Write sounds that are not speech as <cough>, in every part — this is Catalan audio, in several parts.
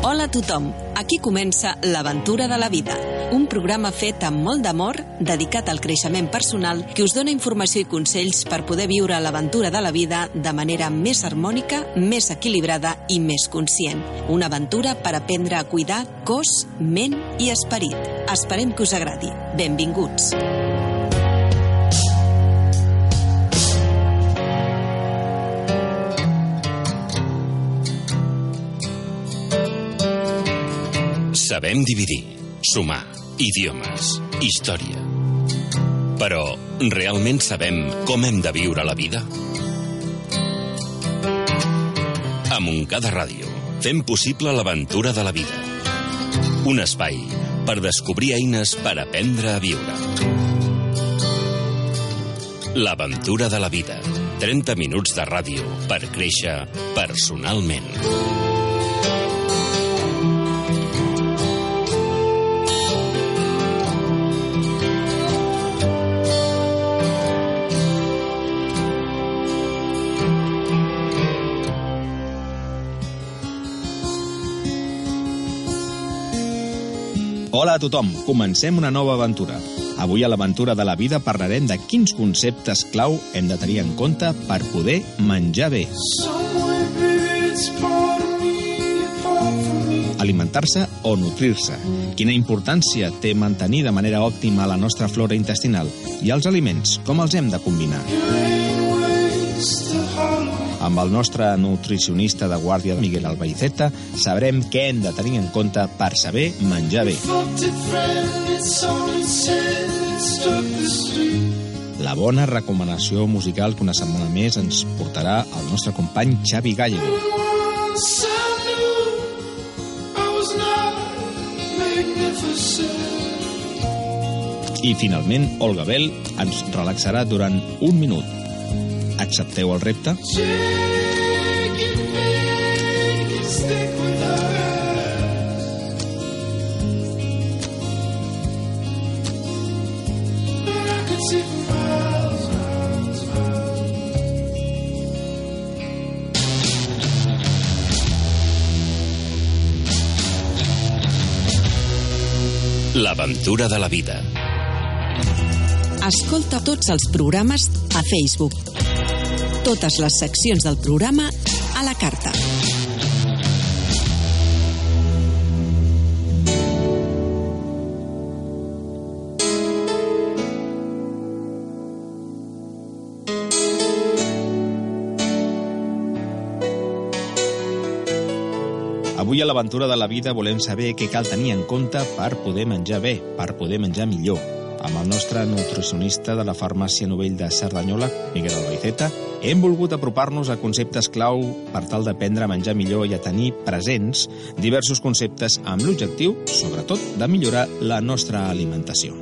Hola a tothom, aquí comença L'aventura de la vida, un programa fet amb molt d'amor, dedicat al creixement personal, que us dona informació i consells per poder viure l'aventura de la vida de manera més harmònica, més equilibrada i més conscient. Una aventura per aprendre a cuidar cos, ment i esperit. Esperem que us agradi. Benvinguts. Sabem dividir, sumar, idiomes, història. Però realment sabem com hem de viure la vida? A Montcada Ràdio fem possible l'aventura de la vida. Un espai per descobrir eines per aprendre a viure. L'aventura de la vida. 30 minuts de ràdio per créixer personalment. Hola a tothom, comencem una nova aventura. Avui a l'aventura de la vida parlarem de quins conceptes clau hem de tenir en compte per poder menjar bé. Alimentar-se o nutrir-se. Quina importància té mantenir de manera òptima la nostra flora intestinal i els aliments, com els hem de combinar. Amb el nostre nutricionista de guàrdia, Miguel Albaiceta, sabrem què hem de tenir en compte per saber menjar bé. La bona recomanació musical que una setmana més ens portarà el nostre company Xavi Gallego. I finalment, Olga Bell ens relaxarà durant un minut. Accepteu el repte? L'aventura de la vida. Escolta tots els programes a Facebook. Totes les seccions del programa a la carta. Avui a l'aventura de la vida volem saber què cal tenir en compte per poder menjar bé, per poder menjar millor. Amb el nostre nutricionista de la farmàcia Novell de Cerdanyola, Miguel Albaiceta, hem volgut apropar-nos a conceptes clau per tal d'aprendre a menjar millor i a tenir presents diversos conceptes amb l'objectiu, sobretot, de millorar la nostra alimentació.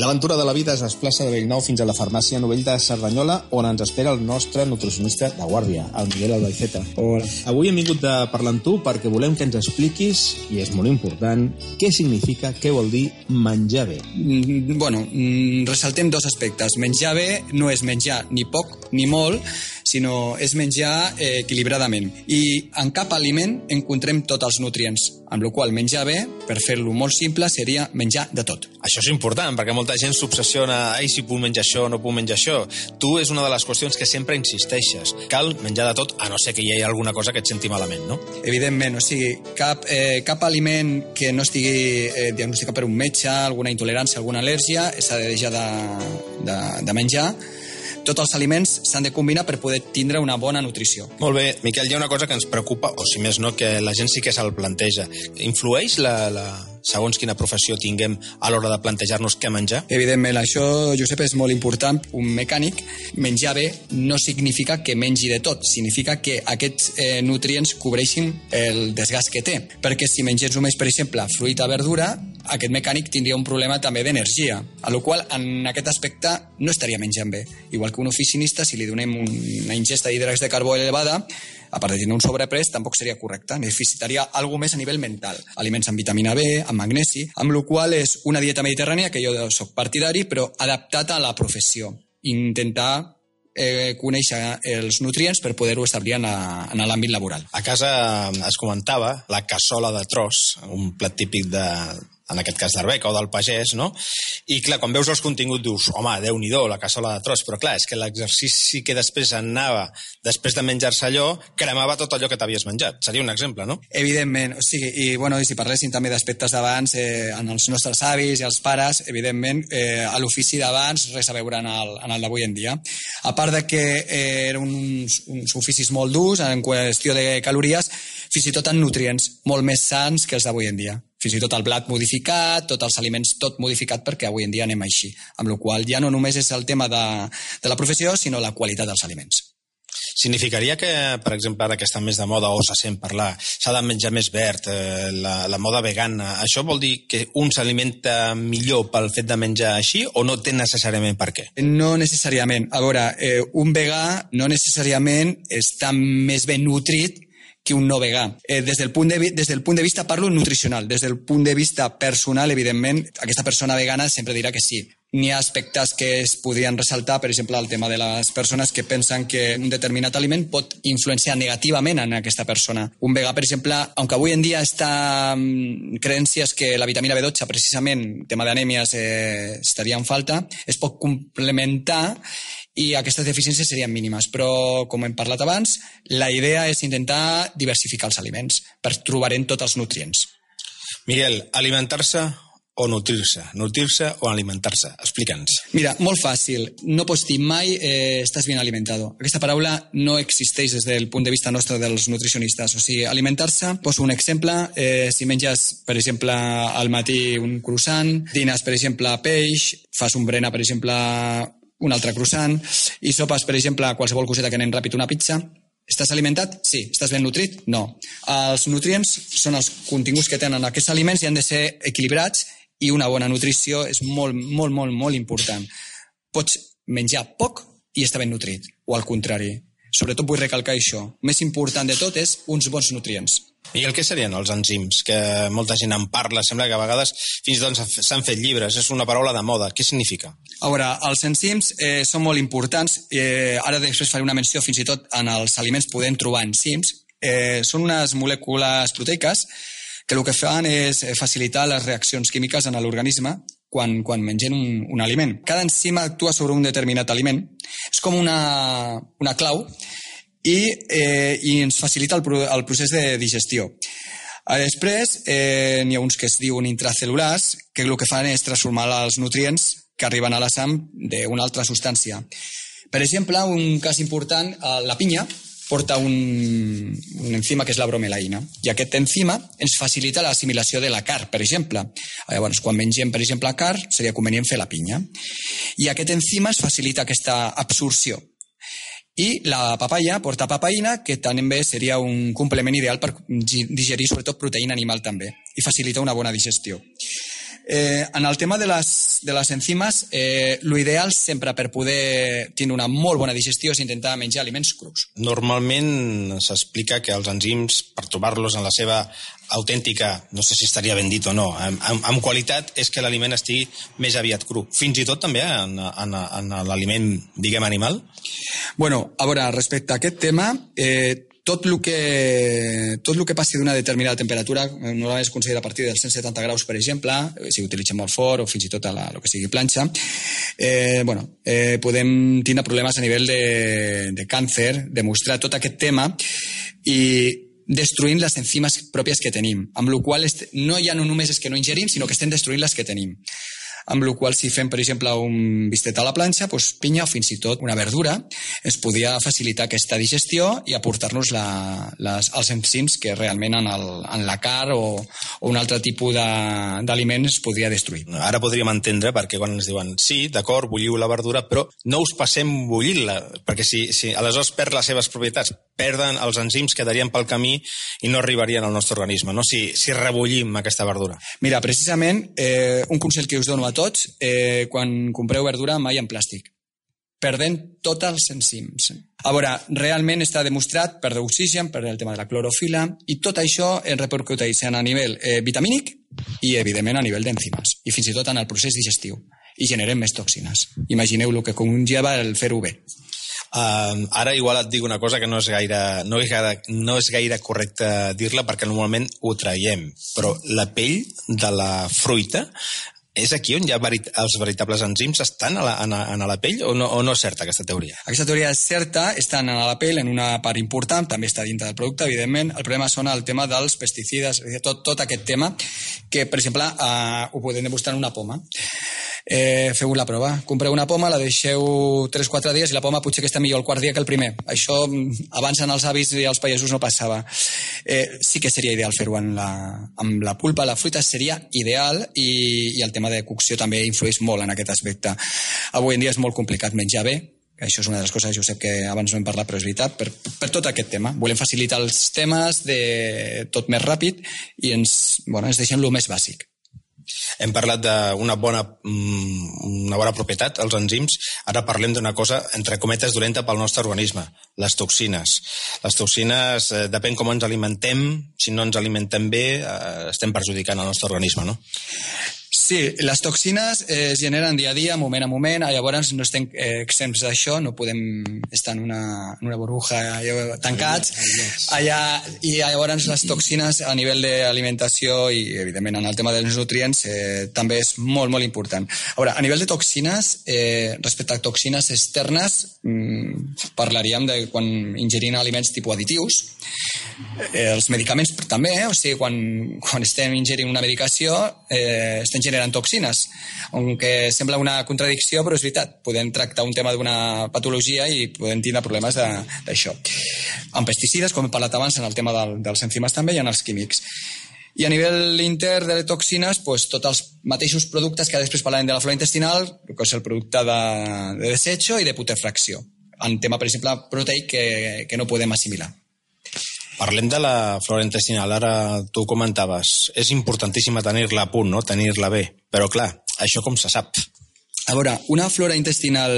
L'aventura de la vida es desplaça de Bellnou fins a la farmàcia Novell de Cerdanyola, on ens espera el nostre nutricionista de guàrdia, el Miguel Albaiceta. Hola. Avui hem vingut a parlar amb tu perquè volem que ens expliquis, i és molt important, què significa, què vol dir menjar bé. Mm, Bueno, mm, ressaltem dos aspectes. Menjar bé no és menjar ni poc ni molt, sinó és menjar eh, equilibradament. I en cap aliment encontrem tots els nutrients, amb la qual menjar bé, per fer-lo molt simple, seria menjar de tot. Això és important, perquè molta gent s'obsessiona ai, si puc menjar això, no puc menjar això. Tu és una de les qüestions que sempre insisteixes. Cal menjar de tot, a no ser que hi hagi alguna cosa que et senti malament, no? Evidentment, o sigui, cap, eh, cap aliment que no estigui eh, diagnosticat per un metge, alguna intolerància, alguna al·lèrgia, s'ha de deixar de, de, de menjar. Tots els aliments s'han de combinar per poder tindre una bona nutrició. Molt bé, Miquel, hi ha una cosa que ens preocupa, o si més no, que la gent sí que se'l planteja. Influeix la, la, segons quina professió tinguem a l'hora de plantejar-nos què menjar? Evidentment, això, Josep, és molt important. Un mecànic, menjar bé no significa que mengi de tot, significa que aquests eh, nutrients cobreixin el desgast que té. Perquè si mengés només, per exemple, fruita, verdura, aquest mecànic tindria un problema també d'energia, a la qual en aquest aspecte no estaria menjant bé. Igual que un oficinista, si li donem una ingesta d'hídrox de carbó elevada, a part de tenir un sobrepres, tampoc seria correcte. Necessitaria alguna més a nivell mental. Aliments amb vitamina B, amb magnesi, amb la qual és una dieta mediterrània que jo sóc partidari, però adaptat a la professió. Intentar eh, conèixer els nutrients per poder-ho establir en, en l'àmbit laboral. A casa es comentava la cassola de tros, un plat típic de, en aquest cas d'Arbeca o del pagès, no? I clar, quan veus els continguts dius, home, déu nhi la cassola de tros, però clar, és que l'exercici que després anava, després de menjar-se allò, cremava tot allò que t'havies menjat. Seria un exemple, no? Evidentment, o sigui, i, bueno, i si parléssim també d'aspectes d'abans, eh, en els nostres avis i els pares, evidentment, eh, a l'ofici d'abans res a veure en el, en el d'avui en dia. A part de que eh, eren uns, uns oficis molt durs en qüestió de calories, fins i tot en nutrients molt més sants que els d'avui en dia fins i tot el blat modificat, tots els aliments, tot modificat perquè avui en dia anem així. Amb la qual ja no només és el tema de, de la professió, sinó la qualitat dels aliments. Significaria que, per exemple, ara que està més de moda o se sent parlar, s'ha de menjar més verd, eh, la, la moda vegana, això vol dir que un s'alimenta millor pel fet de menjar així o no té necessàriament per què? No necessàriament. A veure, eh, un vegà no necessàriament està més ben nutrit que un no vegà. Eh, des, del punt de, des del punt de vista, parlo nutricional, des del punt de vista personal, evidentment, aquesta persona vegana sempre dirà que sí. N'hi ha aspectes que es podrien ressaltar, per exemple, el tema de les persones que pensen que un determinat aliment pot influenciar negativament en aquesta persona. Un vegà, per exemple, aunque avui en dia està mm, creences que la vitamina B12, precisament, tema d'anèmies, eh, estaria en falta, es pot complementar i aquestes deficiències serien mínimes. Però, com hem parlat abans, la idea és intentar diversificar els aliments per trobar-en tots els nutrients. Miguel, alimentar-se o nutrir-se? Nutrir-se o alimentar-se? Explica'ns. Mira, molt fàcil. No pots dir mai eh, estàs ben alimentado. Aquesta paraula no existeix des del punt de vista nostre dels nutricionistes. O sigui, alimentar-se, poso un exemple, eh, si menges, per exemple, al matí un croissant, dines, per exemple, peix, fas un berenar, per exemple, un altre croissant, i sopes, per exemple, qualsevol coseta que anem ràpid, una pizza, Estàs alimentat? Sí. Estàs ben nutrit? No. Els nutrients són els continguts que tenen aquests aliments i han de ser equilibrats i una bona nutrició és molt, molt, molt, molt important. Pots menjar poc i estar ben nutrit, o al contrari. Sobretot vull recalcar això. El més important de tot és uns bons nutrients. I el que serien els enzims? Que molta gent en parla, sembla que a vegades fins i tot s'han fet llibres, és una paraula de moda. Què significa? A veure, els enzims eh, són molt importants. Eh, ara després faré una menció fins i tot en els aliments podem trobar enzims. Eh, són unes molècules proteiques que el que fan és facilitar les reaccions químiques en l'organisme quan, quan mengem un, un aliment. Cada enzim actua sobre un determinat aliment. És com una, una clau i, eh, i ens facilita el, el procés de digestió. Després, eh, n'hi ha uns que es diuen intracel·lulars, que el que fan és transformar els nutrients que arriben a la sang d'una altra substància. Per exemple, un cas important, eh, la pinya porta un, un enzima que és la bromelaïna, i aquest enzima ens facilita l'assimilació de la carn, per exemple. Llavors, quan mengem, per exemple, carn, seria convenient fer la pinya. I aquest enzima ens facilita aquesta absorció. I la papaya porta papaïna, que també seria un complement ideal per digerir sobretot proteïna animal també, i facilita una bona digestió. Eh, en el tema de les, de les enzimes, eh, l'ideal sempre per poder tenir una molt bona digestió és intentar menjar aliments crus. Normalment s'explica que els enzims, per trobar-los en la seva autèntica, no sé si estaria ben dit o no, amb, amb, amb qualitat és que l'aliment estigui més aviat cru. Fins i tot també en, en, en l'aliment, diguem, animal? Bueno, a veure, respecte a aquest tema, eh, tot el que, tot el que passi d'una determinada temperatura, normalment es considera a partir dels 170 graus, per exemple, eh, si utilitzem molt fort o fins i tot a la, el que sigui planxa, eh, bueno, eh, podem tindre problemes a nivell de, de càncer, demostrar tot aquest tema i destruint les enzimes pròpies que tenim, amb la qual no ja no només és que no ingerim, sinó que estem destruint les que tenim amb la qual si fem, per exemple, un bistet a la planxa, doncs pinya o fins i tot una verdura, es podia facilitar aquesta digestió i aportar-nos els enzims que realment en, el, en la carn o, o un altre tipus d'aliment es podria destruir. Ara podríem entendre perquè quan ens diuen sí, d'acord, bulliu la verdura, però no us passem bullint-la, perquè si, si aleshores perd les seves propietats, perden els enzims, quedarien pel camí i no arribarien al nostre organisme, no? si, si rebullim aquesta verdura. Mira, precisament, eh, un consell que us dono a tots, eh, quan compreu verdura, mai en plàstic. Perdent tots els enzims. A veure, realment està demostrat per l'oxigen, per el tema de la clorofila, i tot això es repercuteix a nivell eh, vitamínic i, evidentment, a nivell d'enzimes, i fins i tot en el procés digestiu, i generem més toxines. Imagineu lo que conlleva el fer-ho bé. Uh, ara igual et dic una cosa que no és gaire, no és gaire, no és gaire correcte dir-la perquè normalment ho traiem, però la pell de la fruita és aquí on hi ha verit els veritables enzims estan a la, a, a, la pell o no, o no és certa aquesta teoria? Aquesta teoria és certa, estan a la pell en una part important, també està dintre del producte, evidentment. El problema són el tema dels pesticides, tot, tot aquest tema que, per exemple, eh, ho podem demostrar en una poma eh, feu la prova. Compreu una poma, la deixeu 3-4 dies i la poma potser que està millor el quart dia que el primer. Això mm, abans en els avis i els pagesos no passava. Eh, sí que seria ideal fer-ho amb, la, amb la pulpa, la fruita seria ideal i, i el tema de cocció també influeix molt en aquest aspecte. Avui en dia és molt complicat menjar bé, això és una de les coses, jo sé que abans no hem parlat, però és veritat, per, per tot aquest tema. Volem facilitar els temes de tot més ràpid i ens, bueno, ens deixem el més bàsic. Hem parlat d'una bona, mm, una bona propietat, els enzims. Ara parlem d'una cosa, entre cometes, dolenta pel nostre organisme, les toxines. Les toxines, eh, depèn com ens alimentem, si no ens alimentem bé, eh, estem perjudicant el nostre organisme, no? Sí, les toxines eh, es generen dia a dia, moment a moment, llavors no estem eh, exempts d'això, no podem estar en una, en una burbuja allò, tancats, allà, i llavors les toxines a nivell d'alimentació i, evidentment, en el tema dels nutrients eh, també és molt, molt important. A veure, a nivell de toxines, eh, respecte a toxines externes, mm, parlaríem de quan ingerim aliments tipus additius, eh, els medicaments també, eh? o sigui, quan, quan estem ingerint una medicació, eh, estem generant generen toxines. Aunque sembla una contradicció, però és veritat. Podem tractar un tema d'una patologia i podem tindre problemes d'això. Amb pesticides, com he parlat abans, en el tema del, dels enzimes també, i en els químics. I a nivell intern de toxines, pues, tots els mateixos productes que després parlarem de la flora intestinal, que és el producte de, de desecho i de putrefacció. En tema, per exemple, proteic que, que no podem assimilar. Parlem de la flora intestinal, ara tu comentaves. És importantíssima tenir-la a punt, no? tenir-la bé. Però clar, això com se sap? A veure, una flora intestinal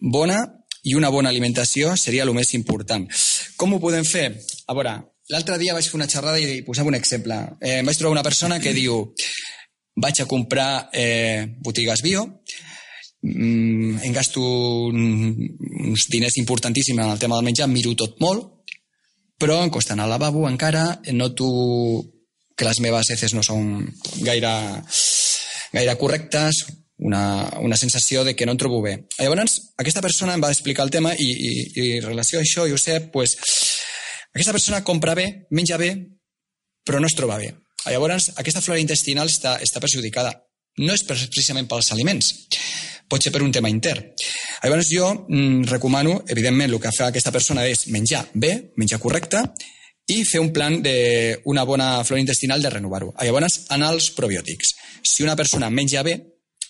bona i una bona alimentació seria el més important. Com ho podem fer? A veure, l'altre dia vaig fer una xerrada i posava un exemple. Eh, vaig trobar una persona que diu vaig a comprar eh, botigues bio, mm, em gasto uns diners importantíssims en el tema del menjar, miro tot molt, però en costa anar al lavabo encara, noto que les meves heces no són gaire, gaire correctes, una, una sensació de que no em trobo bé. Llavors, aquesta persona em va explicar el tema i, i, i en relació a això, Josep, pues, aquesta persona compra bé, menja bé, però no es troba bé. Llavors, aquesta flora intestinal està, està perjudicada. No és precisament pels aliments, pot ser per un tema intern. Llavors jo mm, recomano, evidentment, el que fa aquesta persona és menjar bé, menjar correcte, i fer un plan d'una bona flora intestinal de renovar-ho. Llavors, en els probiòtics. Si una persona menja bé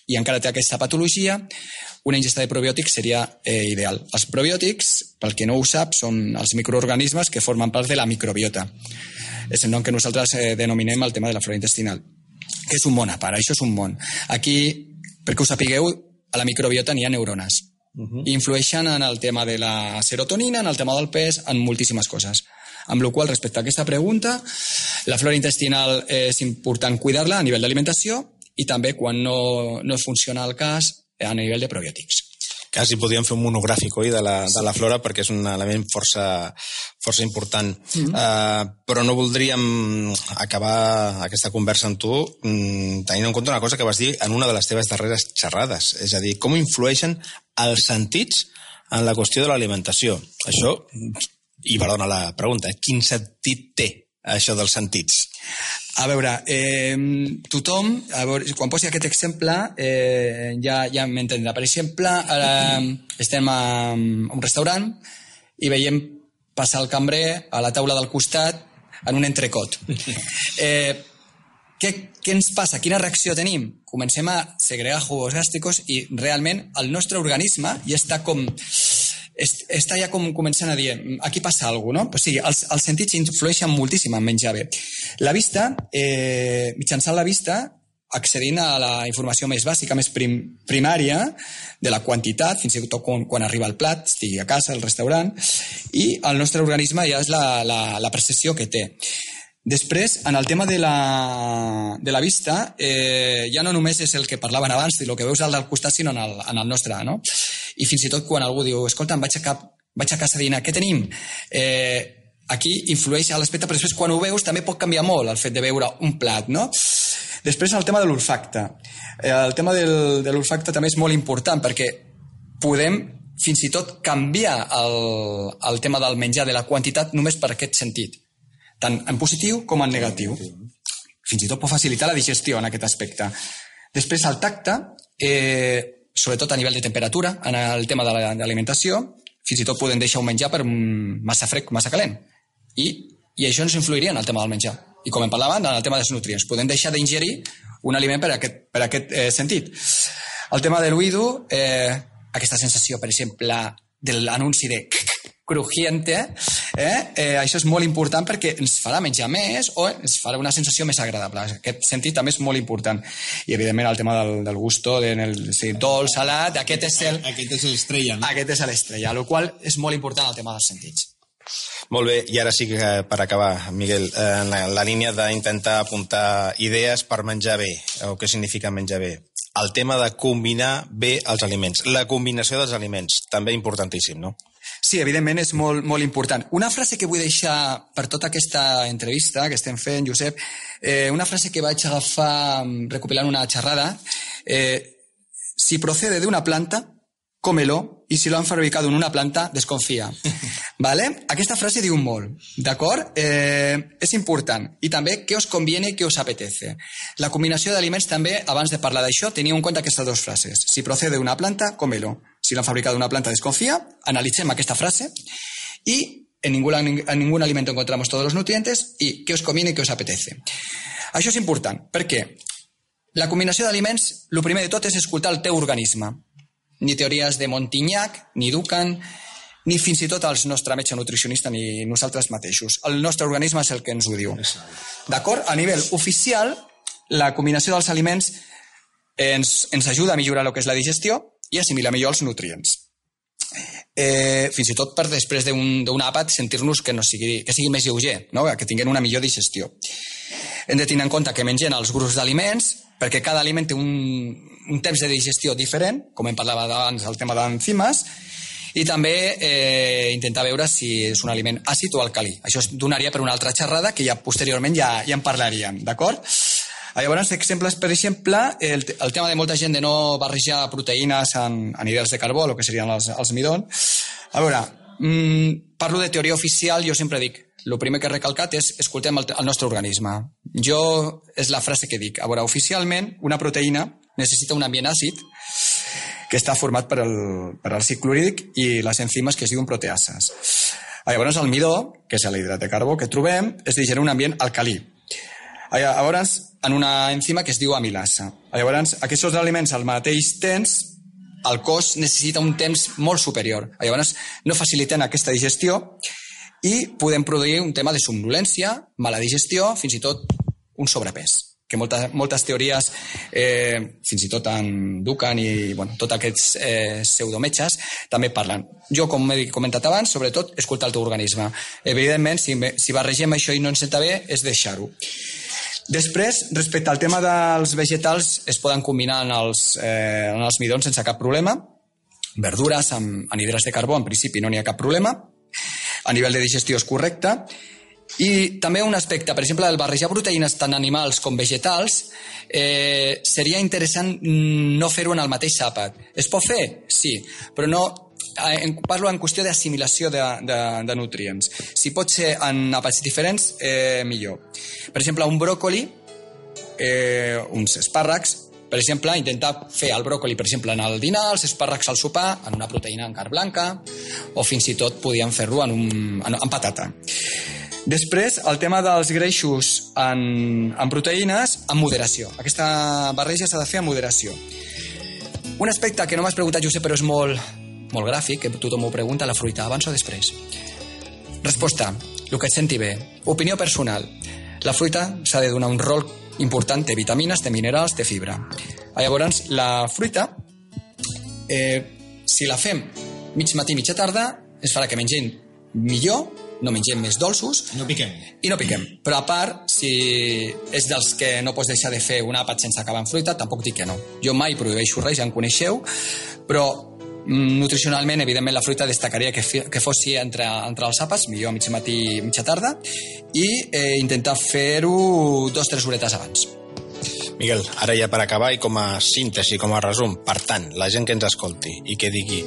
i encara té aquesta patologia, una ingesta de probiòtics seria eh, ideal. Els probiòtics, pel que no ho sap, són els microorganismes que formen part de la microbiota. És el nom que nosaltres eh, denominem el tema de la flora intestinal, que és un món a part, això és un món. Aquí, perquè ho sapigueu, a la microbiota n'hi ha neurones. Uh -huh. Influeixen en el tema de la serotonina, en el tema del pes, en moltíssimes coses. Amb la qual respecte a aquesta pregunta, la flora intestinal és important cuidar-la a nivell d'alimentació i també quan no, no funciona el cas a nivell de probiòtics quasi podríem fer un monogràfic, oi, de la, de la flora, perquè és un element força, força important. Mm -hmm. uh, però no voldríem acabar aquesta conversa amb tu mm, tenint en compte una cosa que vas dir en una de les teves darreres xerrades, és a dir, com influeixen els sentits en la qüestió de l'alimentació. Això, i perdona la pregunta, quin sentit té això dels sentits? A veure, eh, tothom, a veure, quan posi aquest exemple, eh, ja, ja m'entendrà. Per exemple, ara estem a, un restaurant i veiem passar el cambrer a la taula del costat en un entrecot. <laughs> Eh, què, què ens passa? Quina reacció tenim? Comencem a segregar jugos gàstricos i realment el nostre organisme ja està com està ja com començant a dir, aquí passa alguna cosa, no? O sigui, els, els sentits influeixen moltíssim en menjar bé. La vista, eh, mitjançant la vista, accedint a la informació més bàsica, més prim, primària, de la quantitat, fins i tot quan, quan arriba el plat, estigui a casa, al restaurant, i el nostre organisme ja és la, la, la percepció que té. Després, en el tema de la, de la vista, eh, ja no només és el que parlaven abans, de lo que veus al del costat, sinó en el, en el nostre, no? i fins i tot quan algú diu, escolta, vaig a, cap, vaig a casa a dinar, què tenim? Eh, aquí influeix a l'aspecte, però després quan ho veus també pot canviar molt el fet de veure un plat, no? Després el tema de l'olfacte. Eh, el tema del, de l'olfacte també és molt important perquè podem fins i tot canviar el, el tema del menjar, de la quantitat, només per aquest sentit, tant en positiu com en negatiu. Fins i tot pot facilitar la digestió en aquest aspecte. Després el tacte, eh, sobretot a nivell de temperatura, en el tema de l'alimentació, fins i tot podem deixar un menjar per massa fred, massa calent. I, i això ens influiria en el tema del menjar. I com em parlaven, en el tema dels nutrients. Podem deixar d'ingerir un aliment per aquest, per aquest eh, sentit. El tema de l'oïdo, eh, aquesta sensació, per exemple, de l'anunci de crujiente, eh? eh, això és molt important perquè ens farà menjar més o ens farà una sensació més agradable. Aquest sentit també és molt important. I, evidentment, el tema del, del gusto, de, el, sí, dolç, salat, aquest és el... Aquest és l'estrella, no? Aquest és l'estrella, el qual és molt important el tema dels sentits. Molt bé, i ara sí que per acabar, Miguel, en la, la línia d'intentar apuntar idees per menjar bé, o què significa menjar bé. El tema de combinar bé els aliments. La combinació dels aliments, també importantíssim, no? Sí, evidentment és molt, molt important. Una frase que vull deixar per tota aquesta entrevista que estem fent, Josep, eh, una frase que vaig agafar mm, recopilant una xerrada, eh, si procede de una planta, cómelo, i si lo han fabricado en una planta, desconfia. <laughs> ¿Vale? Aquesta frase diu molt, d'acord? Eh, és important. I també què us conviene què us apetece. La combinació d'aliments també, abans de parlar d'això, teniu en compte aquestes dues frases. Si procede d'una planta, cómelo. Si l'han fabricat una planta, desconfia. Analitzem aquesta frase i en ningún, en ningún alimento encontramos todos los nutrientes i què us conviene i què us apetece. Això és important, perquè la combinació d'aliments, el primer de tot és escoltar el teu organisme ni teories de Montignac, ni Ducan, ni fins i tot els nostre metge nutricionista ni nosaltres mateixos. El nostre organisme és el que ens ho diu. D'acord? A nivell oficial, la combinació dels aliments ens, ens ajuda a millorar el que és la digestió i assimilar millor els nutrients. Eh, fins i tot per després d'un àpat sentir-nos que, no sigui, que sigui més lleuger, no? que tinguem una millor digestió. Hem de tenir en compte que mengen els grups d'aliments perquè cada aliment té un, un temps de digestió diferent, com em parlava abans el tema d'enzimes, i també eh, intentar veure si és un aliment àcid o alcalí. Això es donaria per una altra xerrada que ja posteriorment ja, ja en parlaríem, d'acord? Llavors, exemples, per exemple, el, el tema de molta gent de no barrejar proteïnes en, en hidrats de carbó, el que serien els, els midons. A veure, mmm, parlo de teoria oficial, jo sempre dic, el primer que he recalcat és escoltem el, el nostre organisme. Jo, és la frase que dic. A veure, oficialment, una proteïna necessita un ambient àcid que està format per el, per el ciclúric i les enzimes que es diuen proteases. Llavors, el midó, que és l'hidrat de carbó que trobem, es digera un ambient alcalí. Llavors, en una enzima que es diu amilasa. Llavors, aquests aliments al mateix temps, el cos necessita un temps molt superior. Llavors, no faciliten aquesta digestió i podem produir un tema de somnolència, mala digestió, fins i tot un sobrepès que moltes, moltes teories, eh, fins i tot en Dukan i bueno, tots aquests eh, pseudometges, també parlen. Jo, com he comentat abans, sobretot, escoltar el teu organisme. Evidentment, si, si barregem això i no ens senta bé, és deixar-ho. Després, respecte al tema dels vegetals, es poden combinar en els, eh, en els midons sense cap problema. Verdures amb anhidres de carbó, en principi no n'hi ha cap problema a nivell de digestió és correcte. I també un aspecte, per exemple, el barrejar proteïnes tant animals com vegetals, eh, seria interessant no fer-ho en el mateix àpat. Es pot fer? Sí, però no en, parlo en qüestió d'assimilació de, de, de nutrients. Si pot ser en àpats diferents, eh, millor. Per exemple, un bròcoli, eh, uns espàrrecs, per exemple, intentar fer el bròcoli, per exemple, en el dinar, els espàrrecs al sopar, en una proteïna en carn blanca, o fins i tot podíem fer-lo en, un, en, en patata. Després, el tema dels greixos en, en proteïnes, en moderació. Aquesta barreja s'ha de fer en moderació. Un aspecte que no m'has preguntat, Josep, però és molt, molt gràfic, que tothom ho pregunta, la fruita, abans o després? Resposta, el que et senti bé. Opinió personal. La fruita s'ha de donar un rol important, té vitamines, té minerals, té fibra. Llavors, la fruita, eh, si la fem mig matí, mitja tarda, es farà que mengem millor, no mengem més dolços... No piquem. I no piquem. Però a part, si és dels que no pots deixar de fer un àpat sense acabar en fruita, tampoc dic que no. Jo mai prohibeixo res, ja en coneixeu, però nutricionalment, evidentment, la fruita destacaria que, que fossi entre, entre els àpats, millor mig matí i mitja tarda, i eh, intentar fer-ho dos o tres horetes abans. Miguel, ara ja per acabar i com a síntesi, com a resum, per tant, la gent que ens escolti i que digui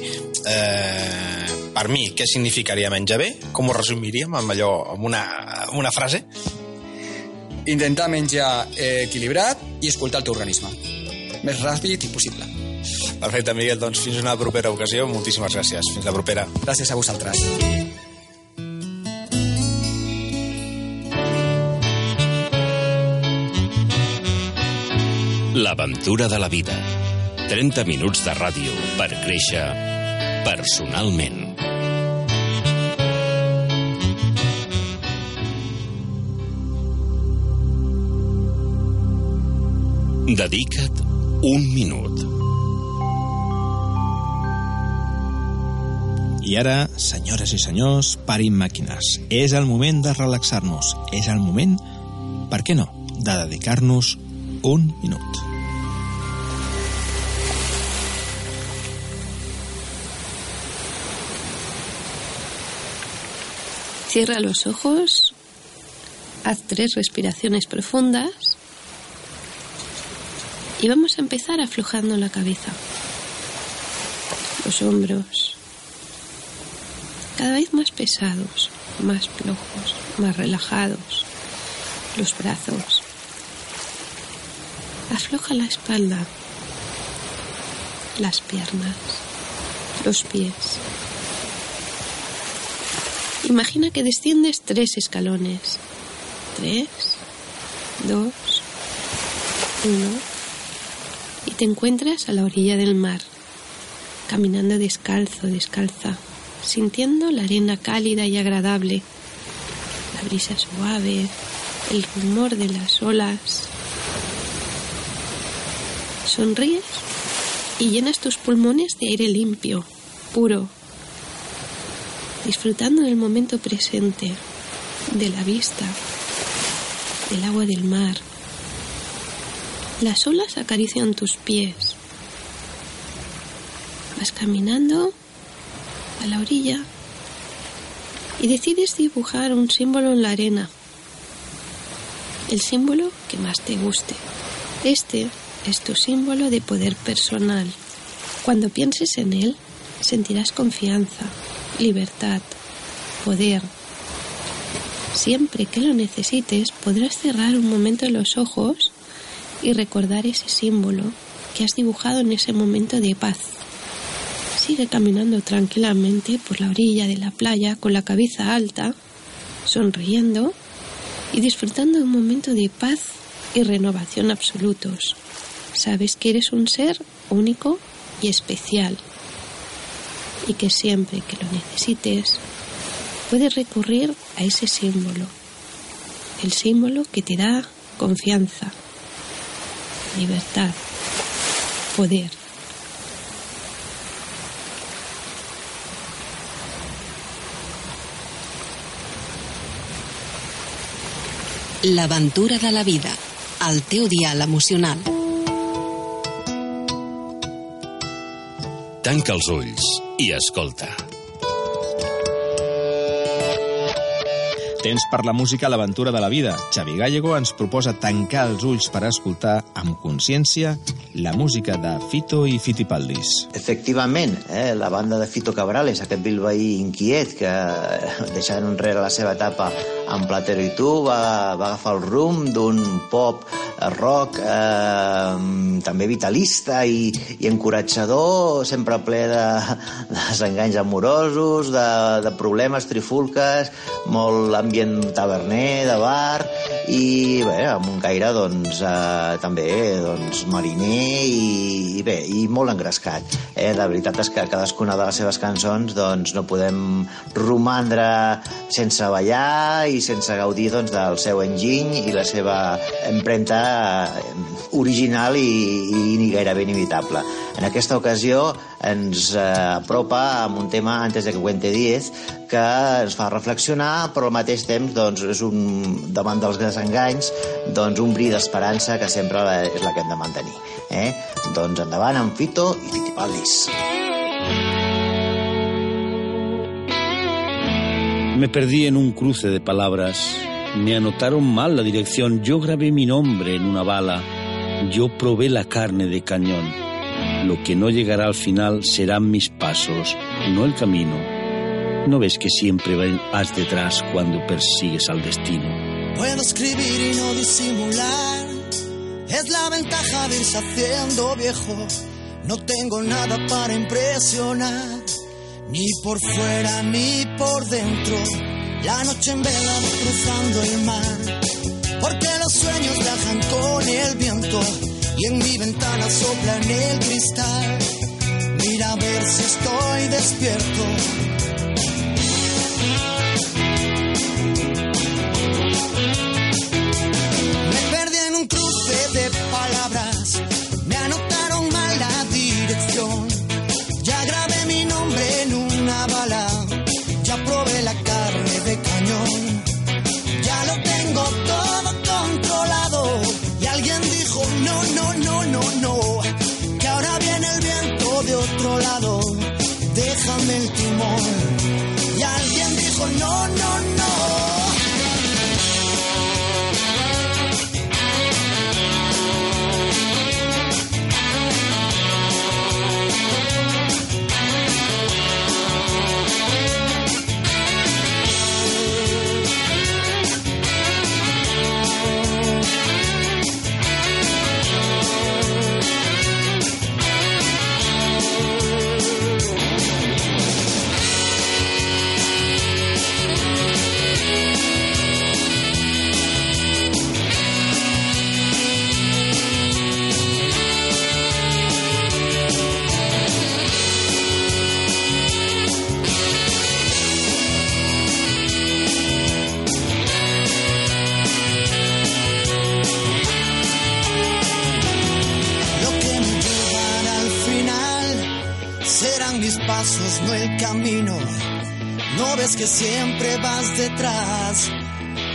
eh, per mi què significaria menjar bé, com ho resumiríem amb allò, amb una, amb una frase? Intentar menjar eh, equilibrat i escoltar el teu organisme. Més ràpid i possible. Perfecte, Miguel. Doncs fins una propera ocasió. Moltíssimes gràcies. Fins la propera. Gràcies a vosaltres. L'aventura de la vida. 30 minuts de ràdio per créixer personalment. Dedica't un minut. I ara, senyores i senyors, parin màquines. És el moment de relaxar-nos. És el moment, per què no, de dedicar-nos un minut. Cierra los ojos, haz tres respiraciones profundas y vamos a empezar aflojando la cabeza, los hombros, cada vez más pesados, más flojos, más relajados, los brazos. Afloja la espalda, las piernas, los pies. Imagina que desciendes tres escalones. Tres, dos, uno. Y te encuentras a la orilla del mar, caminando descalzo, descalza sintiendo la arena cálida y agradable, la brisa suave, el rumor de las olas. Sonríes y llenas tus pulmones de aire limpio, puro, disfrutando del momento presente, de la vista, del agua del mar. Las olas acarician tus pies. Vas caminando a la orilla y decides dibujar un símbolo en la arena. El símbolo que más te guste. Este es tu símbolo de poder personal. Cuando pienses en él, sentirás confianza, libertad, poder. Siempre que lo necesites, podrás cerrar un momento los ojos y recordar ese símbolo que has dibujado en ese momento de paz sigue caminando tranquilamente por la orilla de la playa con la cabeza alta, sonriendo y disfrutando de un momento de paz y renovación absolutos. Sabes que eres un ser único y especial y que siempre que lo necesites puedes recurrir a ese símbolo, el símbolo que te da confianza, libertad, poder. L'aventura de la vida, el teu dial emocional. Tanca els ulls i escolta. Temps per la música a l'aventura de la vida. Xavi Gallego ens proposa tancar els ulls per escoltar amb consciència la música de Fito i Fitipaldis. Efectivament, eh, la banda de Fito Cabrales, aquest bilbaí inquiet que <laughs> deixant enrere la seva etapa amb Platero i tu va, va agafar el rum d'un pop rock eh, també vitalista i, i encoratjador, sempre ple de, de desenganys amorosos, de, de problemes, trifulques, molt ambient taverner, de bar, i bé, amb un caire doncs, eh, també doncs, mariner i, i bé, i molt engrescat. Eh? La veritat és que cadascuna de les seves cançons doncs, no podem romandre sense ballar i sense gaudir doncs, del seu enginy i la seva empremta Eh, original i, i gairebé inimitable. En aquesta ocasió ens eh, apropa amb un tema antes de que cuente 10 que ens fa reflexionar, però al mateix temps doncs, és un, davant dels desenganys doncs, un bri d'esperança que sempre la, és la que hem de mantenir. Eh? Doncs endavant amb Fito i Fitipaldis. Me perdí en un cruce de palabras Me anotaron mal la dirección. Yo grabé mi nombre en una bala. Yo probé la carne de cañón. Lo que no llegará al final serán mis pasos, no el camino. ¿No ves que siempre vas detrás cuando persigues al destino? Puedo escribir y no disimular. Es la ventaja de irse haciendo viejo. No tengo nada para impresionar, ni por fuera ni por dentro. La noche en vela cruzando el mar, porque los sueños viajan con el viento y en mi ventana soplan el cristal. Mira a ver si estoy despierto.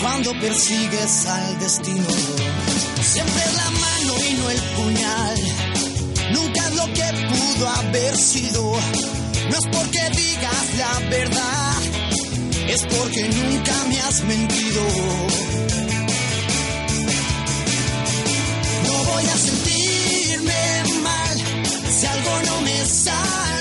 Cuando persigues al destino. Siempre la mano y no el puñal. Nunca es lo que pudo haber sido. No es porque digas la verdad, es porque nunca me has mentido. No voy a sentirme mal si algo no me sale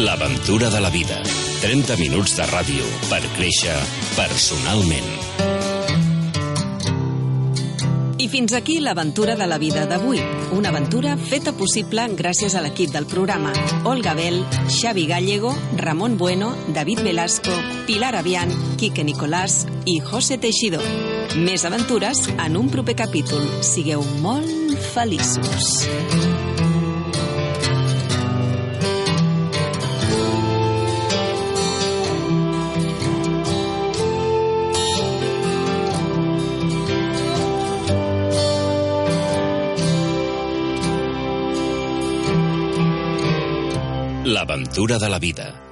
L'aventura de la vida. 30 minuts de ràdio per créixer personalment. I fins aquí l'aventura de la vida d'avui. Una aventura feta possible gràcies a l'equip del programa. Olga Bell, Xavi Gallego, Ramon Bueno, David Velasco, Pilar Avian, Quique Nicolàs i José Teixidor. Més aventures en un proper capítol. Sigueu molt feliços. L'aventura de la vida.